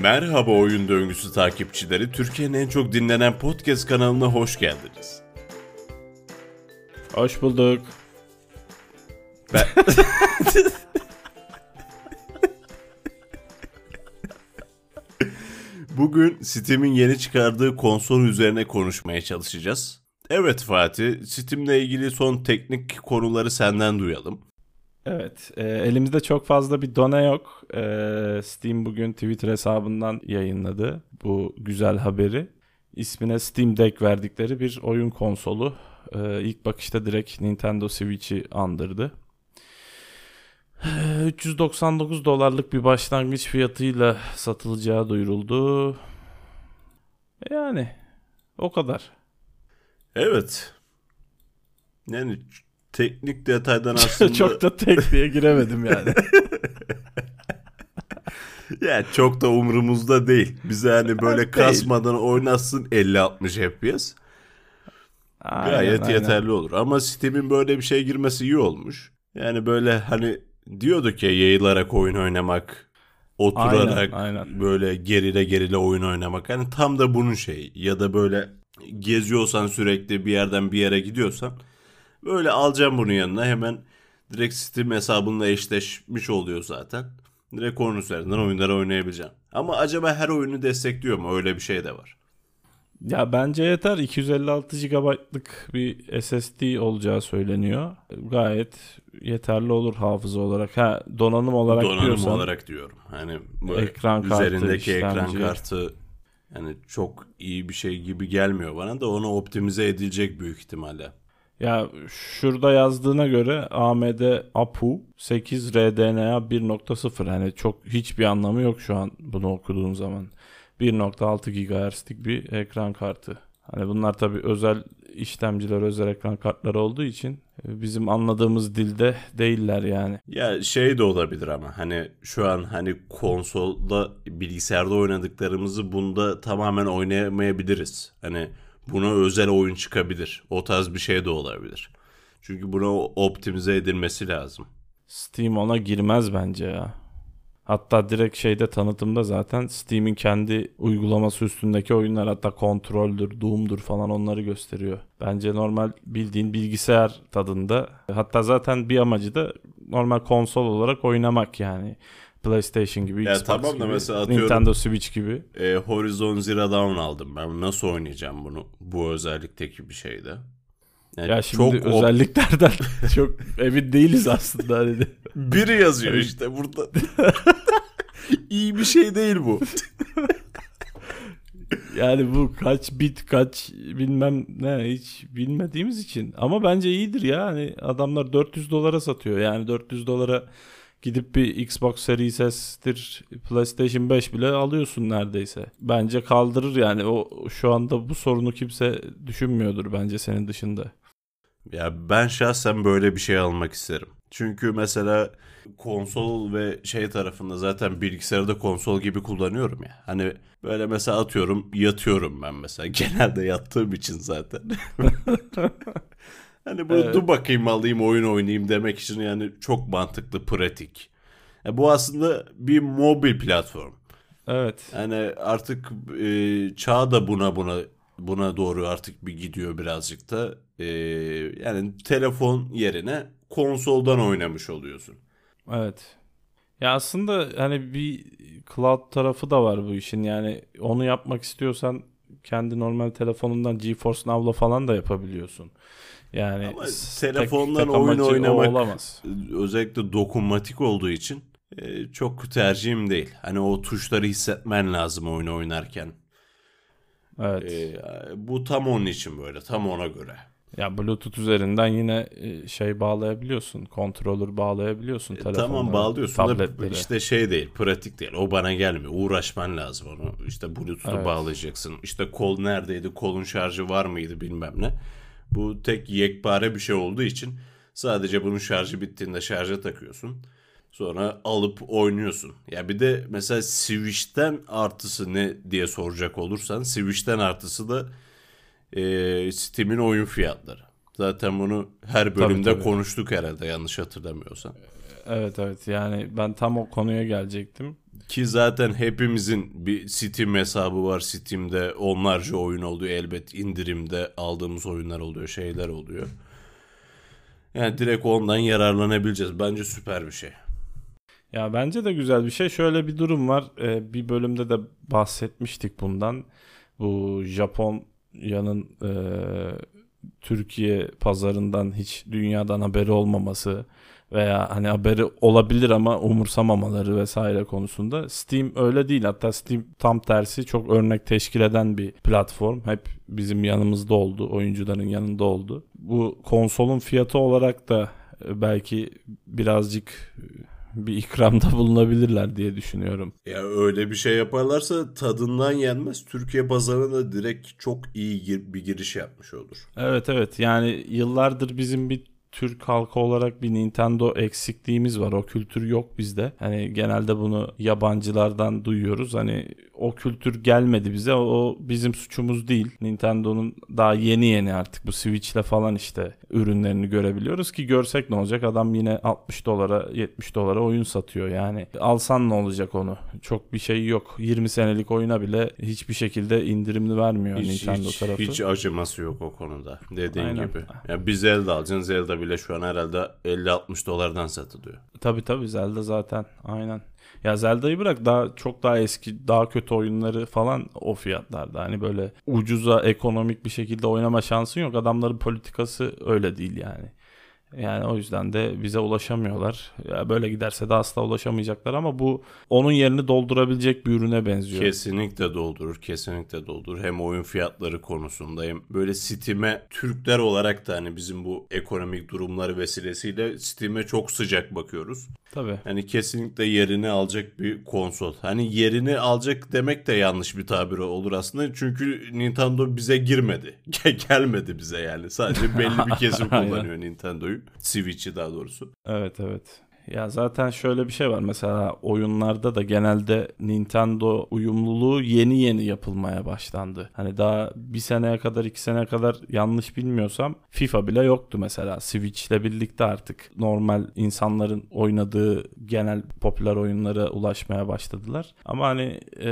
Merhaba Oyun Döngüsü takipçileri. Türkiye'nin en çok dinlenen podcast kanalına hoş geldiniz. Hoş bulduk. Ben... Bugün Steam'in yeni çıkardığı konsol üzerine konuşmaya çalışacağız. Evet Fatih, Steam'le ilgili son teknik konuları senden duyalım. Evet, e, elimizde çok fazla bir done yok. E, Steam bugün Twitter hesabından yayınladı bu güzel haberi. İsmine Steam Deck verdikleri bir oyun konsolu. E, ilk bakışta direkt Nintendo Switch'i andırdı. E, 399 dolarlık bir başlangıç fiyatıyla satılacağı duyuruldu. Yani o kadar. Evet. Yani teknik detaydan aslında... çok da tekniğe giremedim yani. ya çok da umurumuzda değil. Bize hani böyle Değil. kasmadan oynatsın 50-60 FPS. Aynen, Gayet aynen. yeterli olur. Ama Steam'in böyle bir şey girmesi iyi olmuş. Yani böyle hani diyorduk ya yayılarak oyun oynamak, oturarak Aynen, aynen. böyle gerile gerile oyun oynamak. Hani tam da bunun şeyi. Ya da böyle geziyorsan sürekli bir yerden bir yere gidiyorsan böyle alacağım bunun yanına hemen direkt Steam hesabınla eşleşmiş oluyor zaten. Direkt onun üzerinden oyunları oynayabileceğim. Ama acaba her oyunu destekliyor mu? Öyle bir şey de var. Ya bence yeter. 256 GB'lık bir SSD olacağı söyleniyor. Gayet yeterli olur hafıza olarak. Ha donanım olarak Donanım diyorsan olarak diyorum. Hani böyle Ekran kartı, üzerindeki ekran işlemci. kartı yani çok iyi bir şey gibi gelmiyor bana da onu optimize edilecek büyük ihtimalle. Ya şurada yazdığına göre AMD APU 8 RDNA 1.0 hani çok hiçbir anlamı yok şu an bunu okuduğum zaman. 1.6 GHz'lik bir ekran kartı. Hani bunlar tabii özel işlemciler, özel ekran kartları olduğu için e, bizim anladığımız dilde değiller yani. Ya şey de olabilir ama hani şu an hani konsolda bilgisayarda oynadıklarımızı bunda tamamen oynayamayabiliriz. Hani buna özel oyun çıkabilir. O tarz bir şey de olabilir. Çünkü buna optimize edilmesi lazım. Steam ona girmez bence ya. Hatta direkt şeyde tanıtımda zaten Steam'in kendi uygulaması üstündeki oyunlar hatta Control'dür, Doom'dur falan onları gösteriyor. Bence normal bildiğin bilgisayar tadında. Hatta zaten bir amacı da normal konsol olarak oynamak yani. PlayStation gibi, Ya Xbox tamam da gibi, mesela atıyorum- Nintendo Switch gibi. E, Horizon Zero Dawn aldım ben. Nasıl oynayacağım bunu bu özellikteki bir şeyde? Yani Ya şimdi çok özelliklerden çok emin değiliz aslında. Hani. Biri yazıyor işte burada. İyi bir şey değil bu. Yani bu kaç bit kaç bilmem ne hiç bilmediğimiz için. Ama bence iyidir ya. Hani adamlar 400 dolara satıyor. Yani 400 dolara gidip bir Xbox Series S'tir PlayStation 5 bile alıyorsun neredeyse. Bence kaldırır yani. O şu anda bu sorunu kimse düşünmüyordur bence senin dışında. Ya ben şahsen böyle bir şey almak isterim. Çünkü mesela konsol ve şey tarafında zaten bilgisayarı da konsol gibi kullanıyorum ya. Hani böyle mesela atıyorum yatıyorum ben mesela. Genelde yattığım için zaten. hani bunu Evet. dur bakayım alayım oyun oynayayım demek için yani çok mantıklı, pratik. Ya bu aslında bir mobil platform. Evet. Yani artık e, çağ da buna buna buna doğru artık bir gidiyor birazcık da. E, yani telefon yerine konsoldan oynamış oluyorsun. Evet. Ya aslında hani bir cloud tarafı da var bu işin. Yani onu yapmak istiyorsan kendi normal telefonundan GeForce Now'la falan da yapabiliyorsun. Yani Ama telefondan tek oyun oynamak olamaz. özellikle dokunmatik olduğu için e, çok tercihim değil. Hani o tuşları hissetmen lazım oyunu oynarken. Evet. E, bu tam onun için böyle, tam ona göre. Ya Bluetooth üzerinden yine e, şey bağlayabiliyorsun. Controller bağlayabiliyorsun E, tamam bağlıyorsun da işte şey değil pratik değil o bana gelmiyor uğraşman lazım onu işte bluetooth'a Evet. bağlayacaksın işte kol neredeydi kolun şarjı var mıydı bilmem ne bu tek yekpare bir şey olduğu için sadece bunun şarjı bittiğinde şarja takıyorsun sonra alıp oynuyorsun ya bir de mesela Switch'ten artısı ne diye soracak olursan Switch'ten artısı da e, Steam'in oyun fiyatları zaten bunu her bölümde tabii. konuştuk herhalde yanlış hatırlamıyorsam. Evet evet yani ben tam o konuya gelecektim. Ki zaten hepimizin bir Steam hesabı var. Steam'de onlarca oyun oluyor. Elbet indirimde aldığımız oyunlar oluyor, şeyler oluyor. Yani direkt ondan yararlanabileceğiz. Bence süper bir şey. Ya bence de güzel bir şey. Şöyle bir durum var. Ee, bir bölümde de bahsetmiştik bundan. Bu Japonya'nın e, Türkiye pazarından hiç dünyadan haberi olmaması veya hani haberi olabilir ama umursamamaları vesaire konusunda Steam öyle değil. Hatta Steam tam tersi çok örnek teşkil eden bir platform. Hep bizim yanımızda oldu, oyuncuların yanında oldu. Bu konsolun fiyatı olarak da belki birazcık bir ikramda bulunabilirler diye düşünüyorum. Ya öyle bir şey yaparlarsa tadından yenmez. Türkiye pazarına direkt çok iyi bir giriş yapmış olur. Evet evet yani yıllardır bizim bir Türk halkı olarak bir Nintendo eksikliğimiz var. O kültür yok bizde. Hani genelde bunu yabancılardan duyuyoruz. Hani o kültür gelmedi bize. O bizim suçumuz değil. Nintendo'nun daha yeni yeni artık bu Switch'le falan işte ürünlerini görebiliyoruz ki görsek ne olacak? Adam yine 60 dolara 70 dolara oyun satıyor yani. Alsan ne olacak onu? Çok bir şey yok. 20 senelik oyuna bile hiçbir şekilde indirimli vermiyor hiç, Nintendo hiç, tarafı. Hiç acıması yok o konuda. Dediğin Aynen. gibi. Yani bir Zelda alacaksın. Zelda bile şu an herhalde 50-60 dolardan satılıyor. Tabii tabii Zelda zaten. Aynen. Ya Zelda'yı bırak daha çok daha eski daha kötü oyunları falan o fiyatlarda. Hani böyle ucuza ekonomik bir şekilde oynama şansın yok. Adamların politikası öyle değil yani. Yani o yüzden de bize ulaşamıyorlar. Ya böyle giderse de asla ulaşamayacaklar ama bu onun yerini doldurabilecek bir ürüne benziyor. Kesinlikle doldurur, kesinlikle doldurur. Hem oyun fiyatları konusunda hem böyle Steam'e Türkler olarak da hani bizim bu ekonomik durumları vesilesiyle Steam'e çok sıcak bakıyoruz. Tabii. Yani kesinlikle yerini alacak bir konsol. Hani yerini alacak demek de yanlış bir tabir olur aslında. Çünkü Nintendo bize girmedi. Gelmedi bize yani. Sadece belli bir kesim kullanıyor Nintendo'yu. Switch'i daha doğrusu. Evet evet. Ya zaten şöyle bir şey var mesela oyunlarda da genelde Nintendo uyumluluğu yeni yeni yapılmaya başlandı. Hani daha bir seneye kadar iki seneye kadar yanlış bilmiyorsam FIFA bile yoktu mesela. Switch ile birlikte artık normal insanların oynadığı genel popüler oyunlara ulaşmaya başladılar. Ama hani e,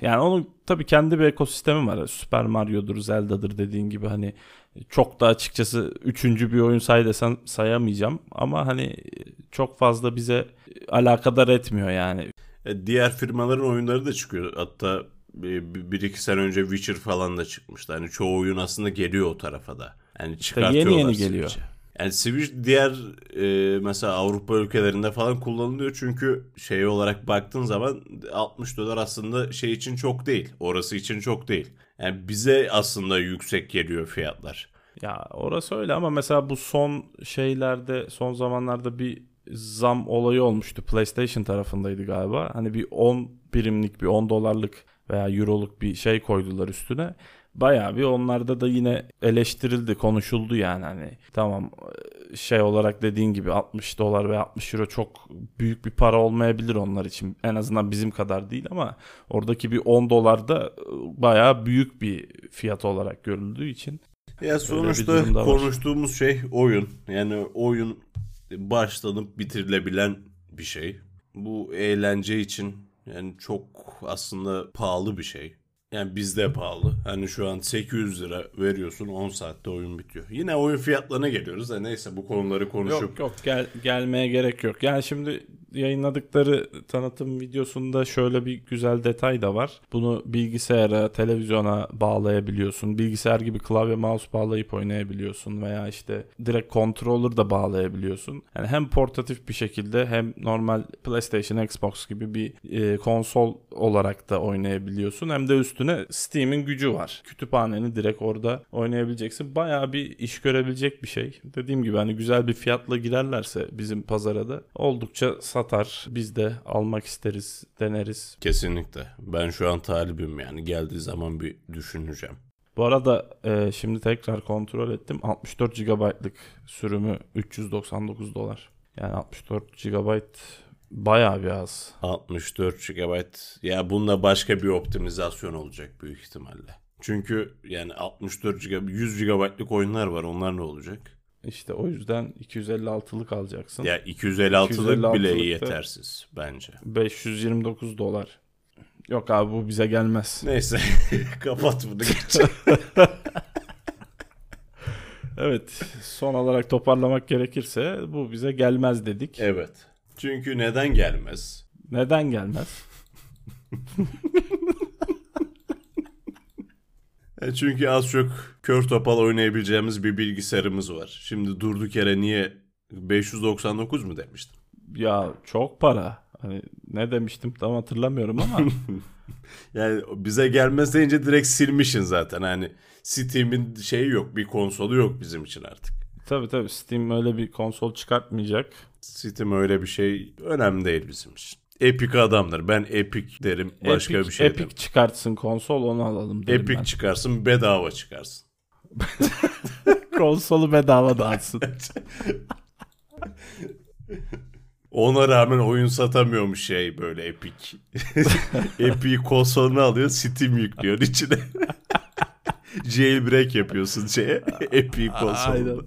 yani onun tabii kendi bir ekosistemi var. Super Mario'dur, Zelda'dır dediğin gibi hani çok da açıkçası üçüncü bir oyun say desem sayamayacağım. Ama hani çok fazla bize alakadar etmiyor yani. E, diğer firmaların oyunları da çıkıyor. Hatta bir iki sene önce Witcher falan da çıkmıştı. Hani çoğu oyun aslında geliyor o tarafa da. Yani çıkartıyorlar yeni yeni geliyor. Yani Switch diğer e, mesela Avrupa ülkelerinde falan kullanılıyor çünkü şey olarak baktığın zaman 60 dolar aslında şey için çok değil. Orası için çok değil. Yani bize aslında yüksek geliyor fiyatlar. Ya orası öyle ama mesela bu son şeylerde son zamanlarda bir zam olayı olmuştu. PlayStation tarafındaydı galiba. Hani bir 10 birimlik bir 10 dolarlık veya euroluk bir şey koydular üstüne. Bayağı bir onlarda da yine eleştirildi, konuşuldu yani hani tamam şey olarak dediğin gibi 60 dolar ve 60 euro çok büyük bir para olmayabilir onlar için. En azından bizim kadar değil ama oradaki bir 10 dolar da bayağı büyük bir fiyat olarak görüldüğü için. Ya sonuçta konuştuğumuz şey oyun. Yani oyun başlanıp bitirilebilen bir şey. Bu eğlence için yani çok aslında pahalı bir şey. Yani bizde pahalı. Hani şu an 800 lira veriyorsun 10 saatte oyun bitiyor. Yine oyun fiyatlarına geliyoruz da neyse bu konuları konuşup. Yok yok gel, gelmeye gerek yok. Yani şimdi yayınladıkları tanıtım videosunda şöyle bir güzel detay da var. Bunu bilgisayara, televizyona bağlayabiliyorsun. Bilgisayar gibi klavye mouse bağlayıp oynayabiliyorsun veya işte direkt controller da bağlayabiliyorsun. Yani hem portatif bir şekilde hem normal PlayStation, Xbox gibi bir e, konsol olarak da oynayabiliyorsun. Hem de üstüne Steam'in gücü var. Kütüphaneni direkt orada oynayabileceksin. Bayağı bir iş görebilecek bir şey. Dediğim gibi hani güzel bir fiyatla girerlerse bizim pazara da oldukça satar. Biz de almak isteriz, deneriz. Kesinlikle. Ben şu an talibim yani. Geldiği zaman bir düşüneceğim. Bu arada e, şimdi tekrar kontrol ettim. 64 GB'lık sürümü 399 dolar. Yani 64 GB bayağı bir az. 64 GB. Ya bununla başka bir optimizasyon olacak büyük ihtimalle. Çünkü yani 64 GB, 100 GB'lık oyunlar var. Onlar ne olacak? İşte o yüzden 256'lık alacaksın. Ya 256'lık 256'lık bile yetersiz bence. 529 dolar. Yok abi bu bize gelmez. Neyse kapat bunu geç. Evet son olarak toparlamak gerekirse bu bize gelmez dedik. evet. Çünkü neden gelmez? Neden gelmez? E çünkü az çok kör topal oynayabileceğimiz bir bilgisayarımız var. Şimdi durduk yere niye 599 mu demiştim? Ya çok para. Hani ne demiştim tam hatırlamıyorum ama Yani bize gelmez deyince direkt silmişsin zaten. Hani Steam'in şeyi yok, bir konsolu yok bizim için artık. tabii tabii Steam öyle bir konsol çıkartmayacak. Steam öyle bir şey önemli değil bizim için. Epic adamdır. Ben Epic derim. Başka Epic, bir şey Epic demem. çıkartsın konsol onu alalım derim Epic ben. çıkarsın bedava çıkarsın. Konsolu bedava dağıtsın. Ona rağmen oyun satamıyormuş şey böyle Epic. Epic konsolunu alıyor Steam yüklüyor içine. Jailbreak yapıyorsun şeye. Epic konsolunu.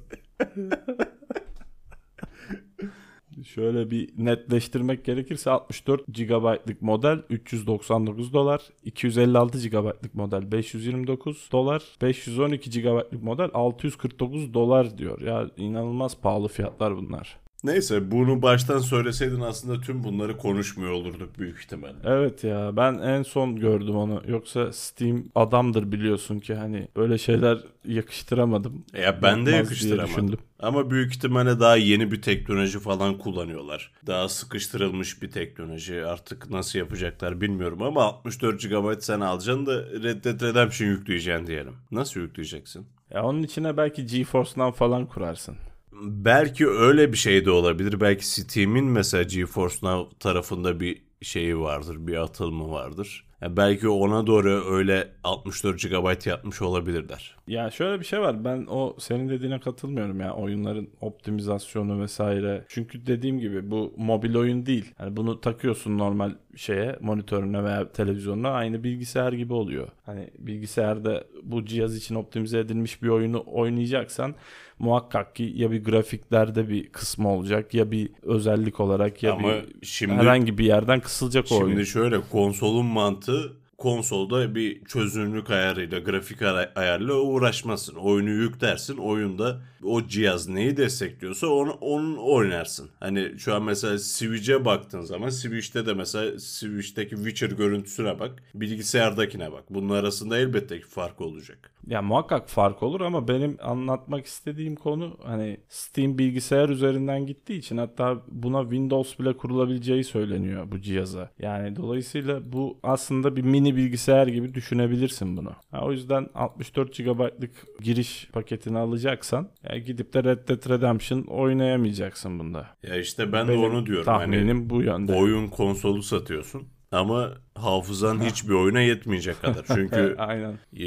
Şöyle bir netleştirmek gerekirse 64 GB'lık model 399 dolar, 256 GB'lık model 529 dolar, 512 GB'lık model 649 dolar diyor. Ya inanılmaz pahalı fiyatlar bunlar. Neyse bunu baştan söyleseydin aslında tüm bunları konuşmuyor olurduk büyük ihtimalle. Evet ya ben en son gördüm onu. Yoksa Steam adamdır biliyorsun ki hani böyle şeyler yakıştıramadım. Ya ben de yakıştıramadım. Ama büyük ihtimalle daha yeni bir teknoloji falan kullanıyorlar. Daha sıkıştırılmış bir teknoloji. Artık nasıl yapacaklar bilmiyorum ama 64 GB sen alacaksın da Red Dead Redemption yükleyeceksin diyelim. Nasıl yükleyeceksin? Ya onun içine belki GeForce'dan falan kurarsın. Belki öyle bir şey de olabilir. Belki Steam'in mesela GeForce Now tarafında bir şeyi vardır, bir atılımı vardır. Ya belki ona doğru öyle 64 GB yapmış olabilirler. Ya şöyle bir şey var. Ben o senin dediğine katılmıyorum ya. Oyunların optimizasyonu vesaire. Çünkü dediğim gibi bu mobil oyun değil. Yani bunu takıyorsun normal şeye, monitörüne veya televizyonuna aynı bilgisayar gibi oluyor. Hani bilgisayarda bu cihaz için optimize edilmiş bir oyunu oynayacaksan muhakkak ki ya bir grafiklerde bir kısmı olacak ya bir özellik olarak ya Ama bir şimdi herhangi bir yerden kısılacak o Şimdi oyun. şöyle konsolun mantığı konsolda bir çözünürlük ayarıyla, grafik ay- ayarıyla uğraşmasın. Oyunu yüklersin. Oyunda o cihaz neyi destekliyorsa onu, onun oynarsın. Hani şu an mesela Switch'e baktığın zaman Switch'te de mesela Switch'teki Witcher görüntüsüne bak. Bilgisayardakine bak. Bunun arasında elbette ki fark olacak. Ya muhakkak fark olur ama benim anlatmak istediğim konu hani Steam bilgisayar üzerinden gittiği için hatta buna Windows bile kurulabileceği söyleniyor bu cihaza. Yani dolayısıyla bu aslında bir mini bilgisayar gibi düşünebilirsin bunu. Ha, o yüzden 64 GB'lık giriş paketini alacaksan ya gidip de Red Dead Redemption oynayamayacaksın bunda. Ya işte ben Benim de onu diyorum. Hani Tahminim bu yönde. oyun konsolu satıyorsun. Ama hafızan hiçbir oyuna yetmeyecek kadar. Çünkü Aynen. e,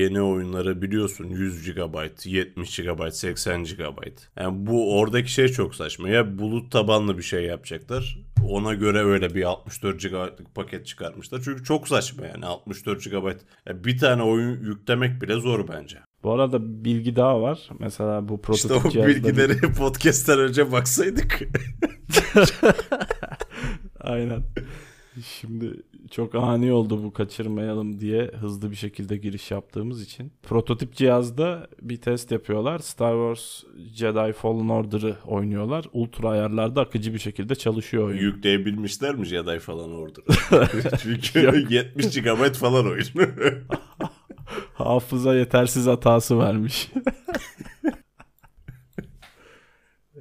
yeni oyunları biliyorsun 100 GB, 70 GB, 80 GB. Yani bu oradaki şey çok saçma. Ya bulut tabanlı bir şey yapacaklar. Ona göre öyle bir 64 GB'lık paket çıkarmışlar. Çünkü çok saçma yani 64 GB. Ya bir tane oyun yüklemek bile zor bence. Bu arada bilgi daha var. Mesela bu İşte prototip o cihazda bir- bilgileri podcast'ten önce baksaydık. Aynen. Şimdi çok ani oldu bu kaçırmayalım diye hızlı bir şekilde giriş yaptığımız için. Prototip cihazda bir test yapıyorlar. Star Wars Jedi Fallen Order'ı oynuyorlar. Ultra ayarlarda akıcı bir şekilde çalışıyor oyun. Yükleyebilmişler mi Jedi falan orada? Çünkü 70 GB falan oyun. Hafıza yetersiz hatası vermiş.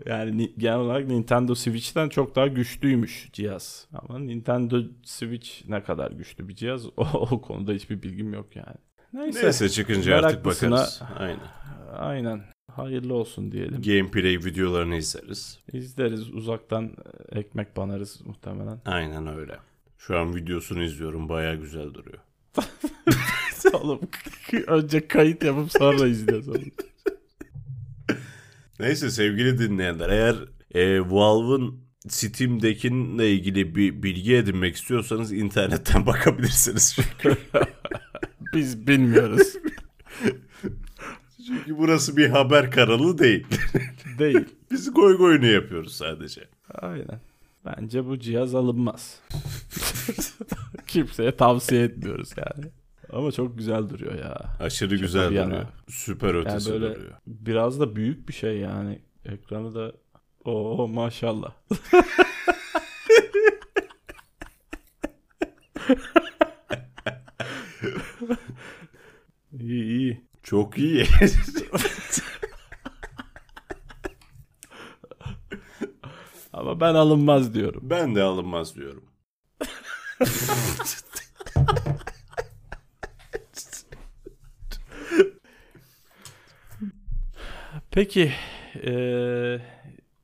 yani ni- genel olarak Nintendo Switch'ten çok daha güçlüymüş cihaz. Ama Nintendo Switch ne kadar güçlü bir cihaz o, o konuda hiçbir bilgim yok yani. Neyse. Neyse çıkınca artık bakarız. Aynen. Aynen. Hayırlı olsun diyelim. Gameplay videolarını izleriz. İzleriz uzaktan e, ekmek banarız muhtemelen. Aynen öyle. Şu an videosunu izliyorum. Baya güzel duruyor. Oğlum önce kayıt yapıp sonra izliyoruz. Neyse sevgili dinleyenler eğer e, Valve'ın Steam Deck'inle ilgili bir bilgi edinmek istiyorsanız internetten bakabilirsiniz çünkü. Biz bilmiyoruz. Çünkü burası bir haber kanalı değil. Değil. Biz goy goyunu yapıyoruz sadece. Aynen. Bence bu cihaz alınmaz. Kimseye tavsiye etmiyoruz yani. Ama çok güzel duruyor ya. Aşırı güzel bir yana. duruyor. Süper Yani ötesi böyle duruyor. biraz da büyük bir şey yani. Ekranı da o maşallah. iyi iyi. Çok iyi. Ama ben alınmaz diyorum. ben de alınmaz diyorum. Peki eee,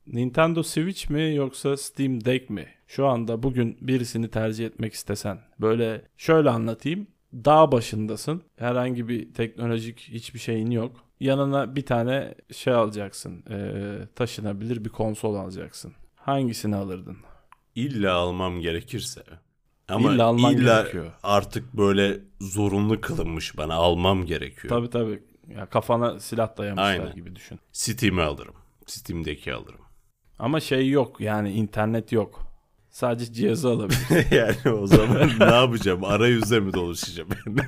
Nintendo Switch mi yoksa Steam Deck mi? Şu anda bugün birisini tercih etmek istesen. Böyle şöyle anlatayım. Dağ başındasın. Herhangi bir teknolojik hiçbir şeyin yok. Yanına bir tane şey alacaksın. eee, taşınabilir bir konsol alacaksın. Hangisini alırdın? İlla almam gerekirse. Ama İlla alman illa gerekiyor. artık böyle zorunlu kılınmış bana almam gerekiyor. Tabii tabii. Ya kafana silah dayamışlar Aynen. gibi düşün. Steam'i alırım. Steam'deki alırım. Ama şey yok yani internet yok. Sadece cihazı alabilir. yani o zaman ne yapacağım? Arayüzle mi dolaşacağım?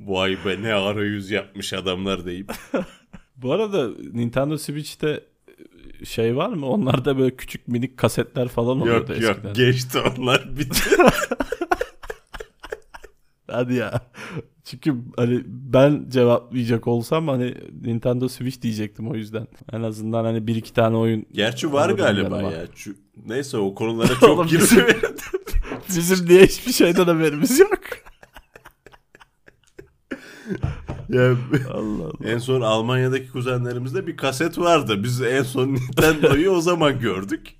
Vay be ne arayüz yapmış adamlar deyip. Bu arada Nintendo Switch'te şey var mı? Onlarda böyle küçük minik kasetler falan oluyordu yok yok eskiden. geçti onlar bitti. Hadi ya. Çünkü hani ben cevaplayacak olsam hani Nintendo Switch diyecektim o yüzden. En azından hani bir iki tane oyun. Gerçi var galiba ben ama. ya. Şu, neyse o konulara çok girmeyelim. Bizim diye hiçbir şeyden haberimiz yok. ya, Allah Allah. en son Almanya'daki kuzenlerimizde bir kaset vardı. Biz en son Nintendo'yu o zaman gördük.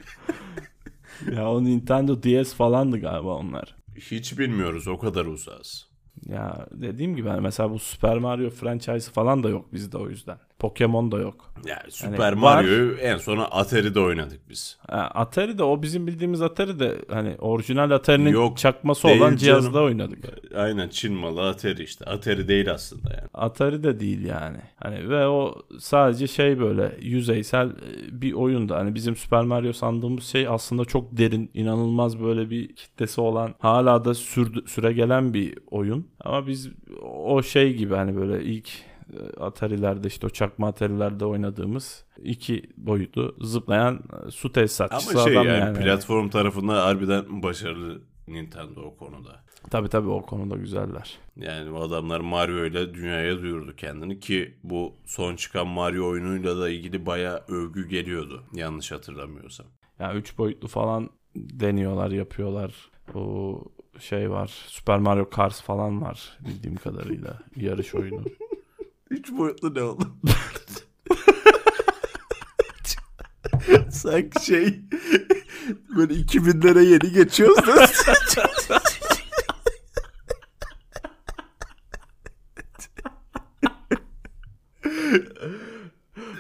Ya o Nintendo DS falandı galiba onlar. Hiç bilmiyoruz o kadar uzağız. Ya dediğim gibi hani mesela bu Super Mario franchise falan da yok bizde o yüzden. Pokemon da yok. Ya Hani Super var. Mario'yu en sona Atari'de oynadık biz. Ha, Atari de o bizim bildiğimiz Atari de hani orijinal Atari'nin Yok, çakması olan cihazda canım. oynadık. Aynen Çin malı Atari işte. Atari değil aslında yani. Atari de değil yani. Hani ve o sadece şey böyle yüzeysel e, bir oyundu. Hani bizim Super Mario sandığımız şey aslında çok derin, inanılmaz böyle bir kitlesi olan, hala da sürdü, süre gelen bir oyun. Ama biz o şey gibi hani böyle ilk Atari'lerde işte o çakma Atari'lerde oynadığımız iki boyutlu zıplayan su tesisatçısı Ama şey adam yani, yani. platform tarafından harbiden başarılı Nintendo o konuda. Tabii tabii o konuda güzeller. Yani bu adamlar Mario ile dünyaya duyurdu kendini ki bu son çıkan Mario oyunuyla da ilgili bayağı övgü geliyordu yanlış hatırlamıyorsam. Ya üç boyutlu falan deniyorlar, yapıyorlar. O şey var. Super Mario Kart falan var bildiğim kadarıyla. Yarış oyunu. Üç boyutlu ne oldu? Sanki şey böyle 2000'lere yeni geçiyoruz da.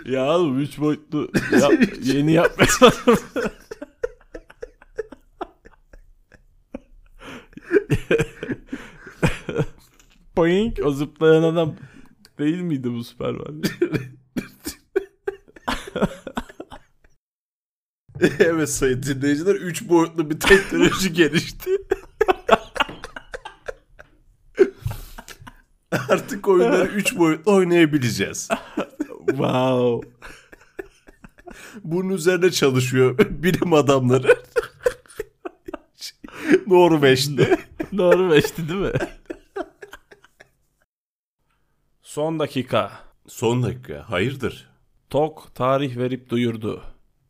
ya oğlum üç boyutlu yap, yeni yapmak lazım. Boink o zıplayan adam değil miydi bu Mario? evet sayın dinleyiciler 3 boyutlu bir teknoloji gelişti. Artık oyunları 3 boyutlu oynayabileceğiz. wow. Bunun üzerine çalışıyor bilim adamları. Norveç'te. Norveç'ti değil mi? Son dakika. Son dakika. Hayırdır? TOK tarih verip duyurdu.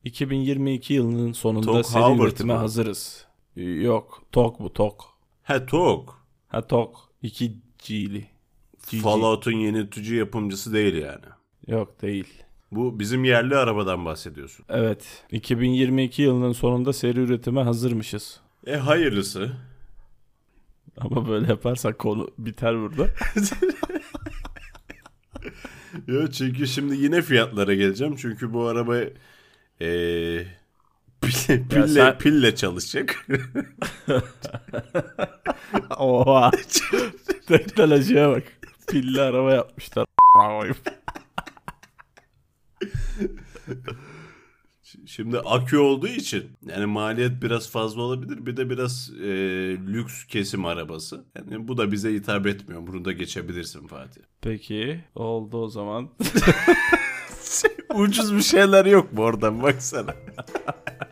2022 yılının sonunda TOG seri Howard üretime mı? hazırız. Yok, TOK bu TOK. Ha TOG. Ha TOK 2G'li. GG. Fallout'un yönetici yapımcısı değil yani. Yok değil. Bu bizim yerli arabadan bahsediyorsun. Evet, 2022 yılının sonunda seri üretime hazırmışız. E hayırlısı. Ama böyle yaparsak konu biter burada. Yok çünkü şimdi yine fiyatlara geleceğim. Çünkü bu araba e, pille, pille, sen... pille çalışacak. Oha. Teknolojiye bak. Pilli araba yapmışlar. Şimdi akü olduğu için yani maliyet biraz fazla olabilir. Bir de biraz e, lüks kesim arabası. Yani bu da bize hitap etmiyor. Bunu da geçebilirsin Fatih. Peki oldu o zaman. Ucuz bir şeyler yok mu oradan baksana.